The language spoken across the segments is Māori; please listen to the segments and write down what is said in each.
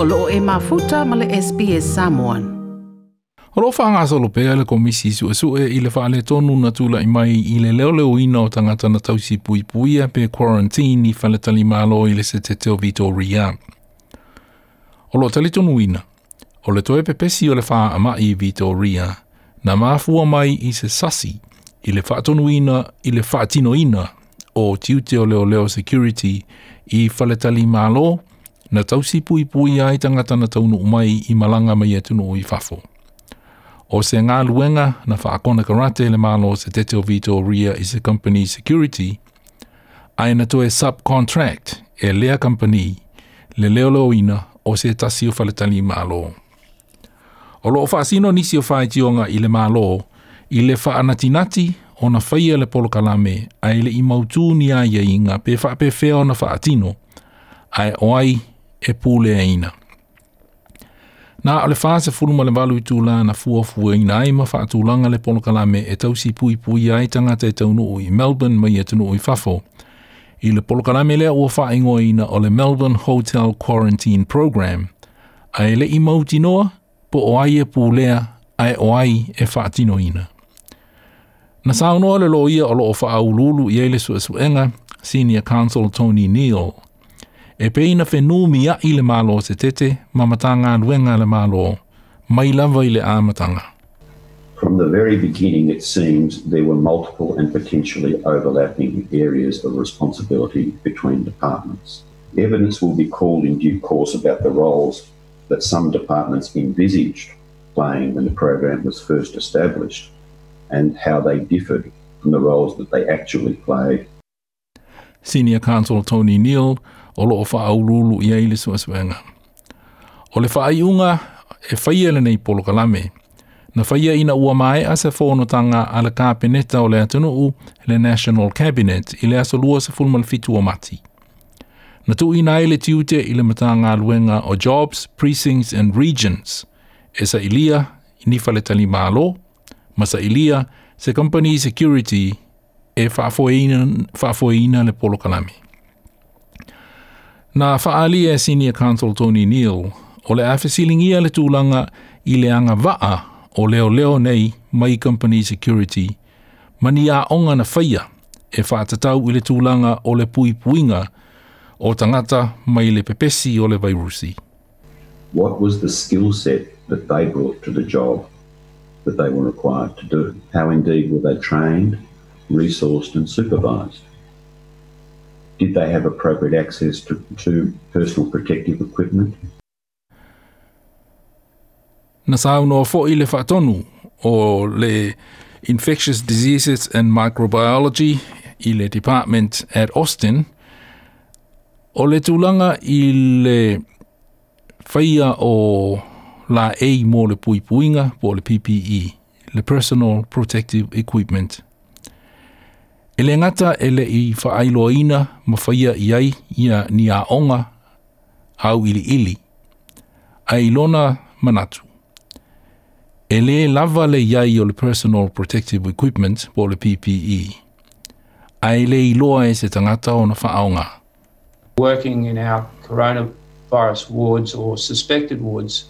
o loo e mafuta male le SPS Samoan. O loo whaanga sa lo le komisi su e su e i le whaale tonu na tula i mai i le leo leo ina o tangata na tausi pui pui a pe quarantine i whale tali malo i le se te teo Vitoria. O loo tali tonu ina, o le toe pepesi o le wha a mai i Vitoria, na mafua mai i se sasi i le whaatonu ina i le whaatino ina o tiute o leo leo security i whaletali malo malo na tausi pui pui ai tangata na taunu umai i malanga mai e tunu i fafo. O se ngā luenga na whaakona karate le malo se te teo vito ria is a company security, ai na toe subcontract e lea company le leo leo ina o se tasi o faletani i malo. O loo whaasino nisi o whaetionga i le malo i le whaanatinati o na whaia le polo kalame ai le imautu mautū ni aia i ngā pe whaapewhea o na whaatino ai oai e pule ina. Nā ole fāse furuma le valu i tūlā na fua fua e ina ai ma langa le polokalame e tausi pui pui ai tangata e taunu i Melbourne mai e tunu i fafo. I le polokalame lea ua wha ingoa ina o le Melbourne Hotel Quarantine Program. A e le i mauti noa, po o ai e pulea a e o ai e whaatino ina. Na sāunoa le loia o lo loo wha aululu i eile suesuenga, Senior Council Tony Neal, E peina a i le malo te tete, ma le malo, mai lava i le āmatanga. From the very beginning, it seems there were multiple and potentially overlapping areas of responsibility between departments. Evidence will be called in due course about the roles that some departments envisaged playing when the program was first established and how they differed from the roles that they actually played. Senior Counsel Tony Neal o loo faa ululu ia ili sua suenga. O le faa iunga e faia le nei polo kalame, na faia ina ua mai asa fono tanga ala ka peneta o le atunu u le National Cabinet i le aso lua sa fulmal fitu o mati. Na tu ina ele tiute i le mata ngā luenga o Jobs, Precincts and Regions, e sa ilia i nifa le tali malo, ma sa ilia se Company Security e faafoeina, faafoeina le polo kalame. Nā whaali e Senior Counsel Tony Neal, o le awhisiling ia le tūlanga i le anga waa o leo leo nei mai company security, mani a onga na whaia e whaatatau i le tūlanga o le pui puinga o tangata mai le pepesi o le vairusi. What was the skill set that they brought to the job that they were required to do? How indeed were they trained, resourced and supervised? Did they have appropriate access to, to personal protective equipment? Na saunoa fo i o le Infectious Diseases and Microbiology i le Department at Austin o le tūlanga i le whaia o la ei mō le puipuinga po le PPE, le Personal Protective Equipment – E le ngata e i whaailoina ma whaia i ai ia ni a onga au ili ili a ilona manatu. E lava le iai o le personal protective equipment po le PPE a e le loa e se tangata o na whaaonga. Working in our coronavirus wards or suspected wards,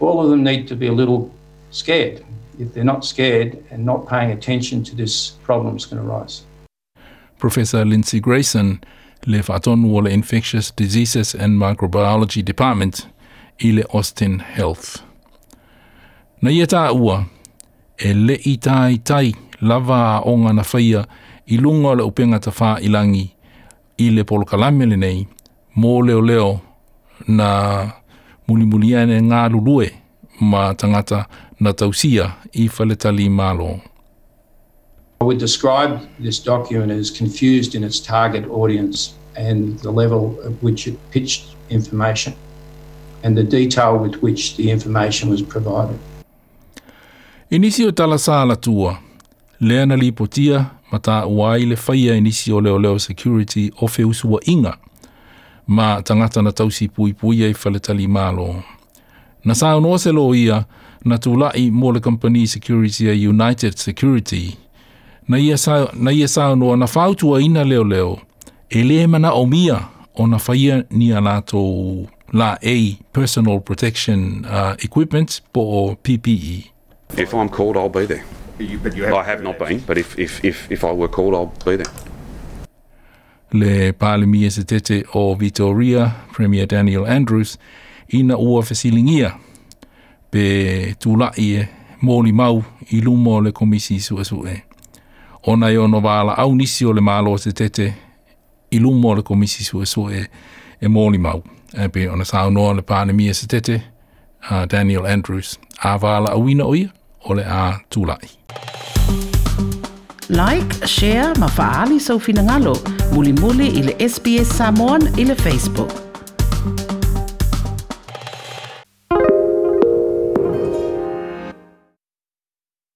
all of them need to be a little scared if they're not scared and not paying attention to this problem is going to rise. Professor Lindsay Grayson, le Wale Infectious Diseases and Microbiology Department, ile Austin Health. Na ia e ua, e le i tai tai lava o onga na whaia i lunga le upenga ta wha ilangi i le polo kalamele nei, mō leo leo na muli muli ngā lulue ma tangata na tausia i whaletali mālo. I would describe this document as confused in its target audience and the level at which it pitched information and the detail with which the information was provided. Inisi o tala sāla tua, leana li potia ma tā uai le whaia inisi o leo leo security o feusua inga ma tangata na tausi pui pui e whaletali mālo. Mālo. Na sa ono se lo ia na tu la i mo le company security a United Security. Na ia sa na ia sa ono na fa tu ina leo leo. E le mana o mia o na fa ia ni ana to la a personal protection uh, equipment po PPE. If I'm called I'll be there. You, but you have I have not been, but if if if if I were called I'll be there. Le Parliament se tete o Victoria Premier Daniel Andrews ina ua fesilingia pe tula i e mōli mau i lumo le komisi i sue sue. Ona i e ono wāla au nisi o le mālo te tete i lumo le komisi i sue sue e mōli mau. E pe ona sāu noa le pāne mia se tete uh, Daniel Andrews a wāla au ina o ia o le a tulai. Like, share, mafaali sau finangalo, muli muli ili SBS Samoan ili Facebook.